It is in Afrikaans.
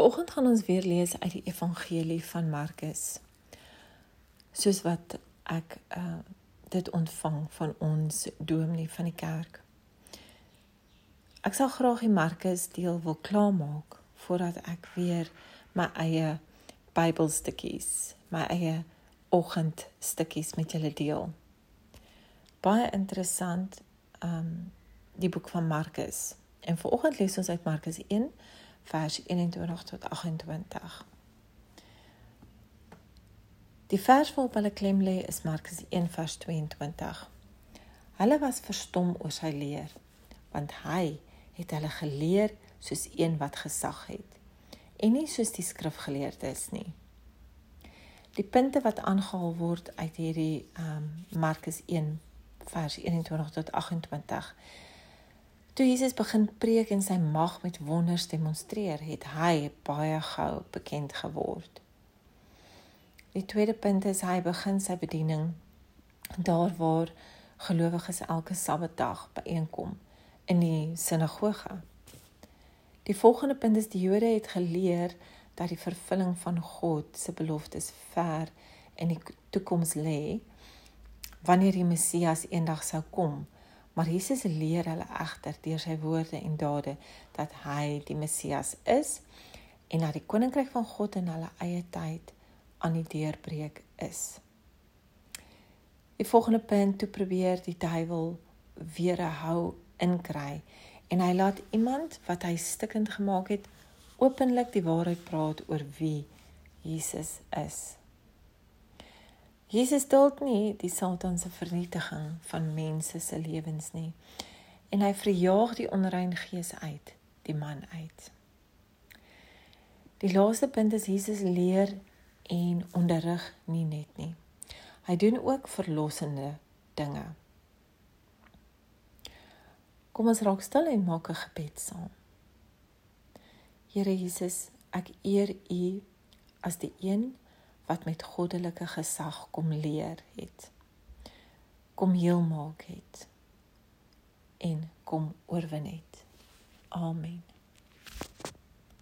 Vanoggend gaan ons weer lees uit die Evangelie van Markus. Soos wat ek uh dit ontvang van ons dominee van die kerk. Ek sal graag die Markus deel wil klaarmaak voordat ek weer my eie Bybelstukkies, my eie oggendstukkies met julle deel. Baie interessant um die boek van Markus. En vanoggend lees ons uit Markus 1 vers 21 tot 28. Die vers waarop hulle klem lê is Markus 1 vers 22. Hulle was verstom oor sy leer, want hy het hulle geleer soos een wat gesag het en nie soos die skrifgeleerdes nie. Die punte wat aangehaal word uit hierdie um Markus 1 vers 21 tot 28 Toe Jesus begin preek en sy mag met wonders demonstreer, het hy baie gou bekend geword. Die tweede punt is hy begin sy bediening daar waar gelowiges elke Sabbatdag byeenkom in die sinagoge. Die volgende punt is die Jode het geleer dat die vervulling van God se beloftes ver in die toekoms lê wanneer die Messias eendag sou kom Maar Jesus leer hulle egter deur sy woorde en dade dat hy die Messias is en dat die koninkryk van God in hulle eie tyd aan die deurbreek is. Die volgende punt toe probeer die duiwel weer hou inkry en hy laat iemand wat hy stikkend gemaak het openlik die waarheid praat oor wie Jesus is. Jesus duld nie die Satan se vernietiging van mense se lewens nie. En hy verjaag die onrein gees uit, die man uit. Die laaste punt is Jesus leer en onderrig nie net nie. Hy doen ook verlossende dinge. Kom ons raak stil en maak 'n gebed saam. Here Jesus, ek eer U as die een wat met goddelike gesag kom leer het. Kom heel maak het en kom oorwin het. Amen.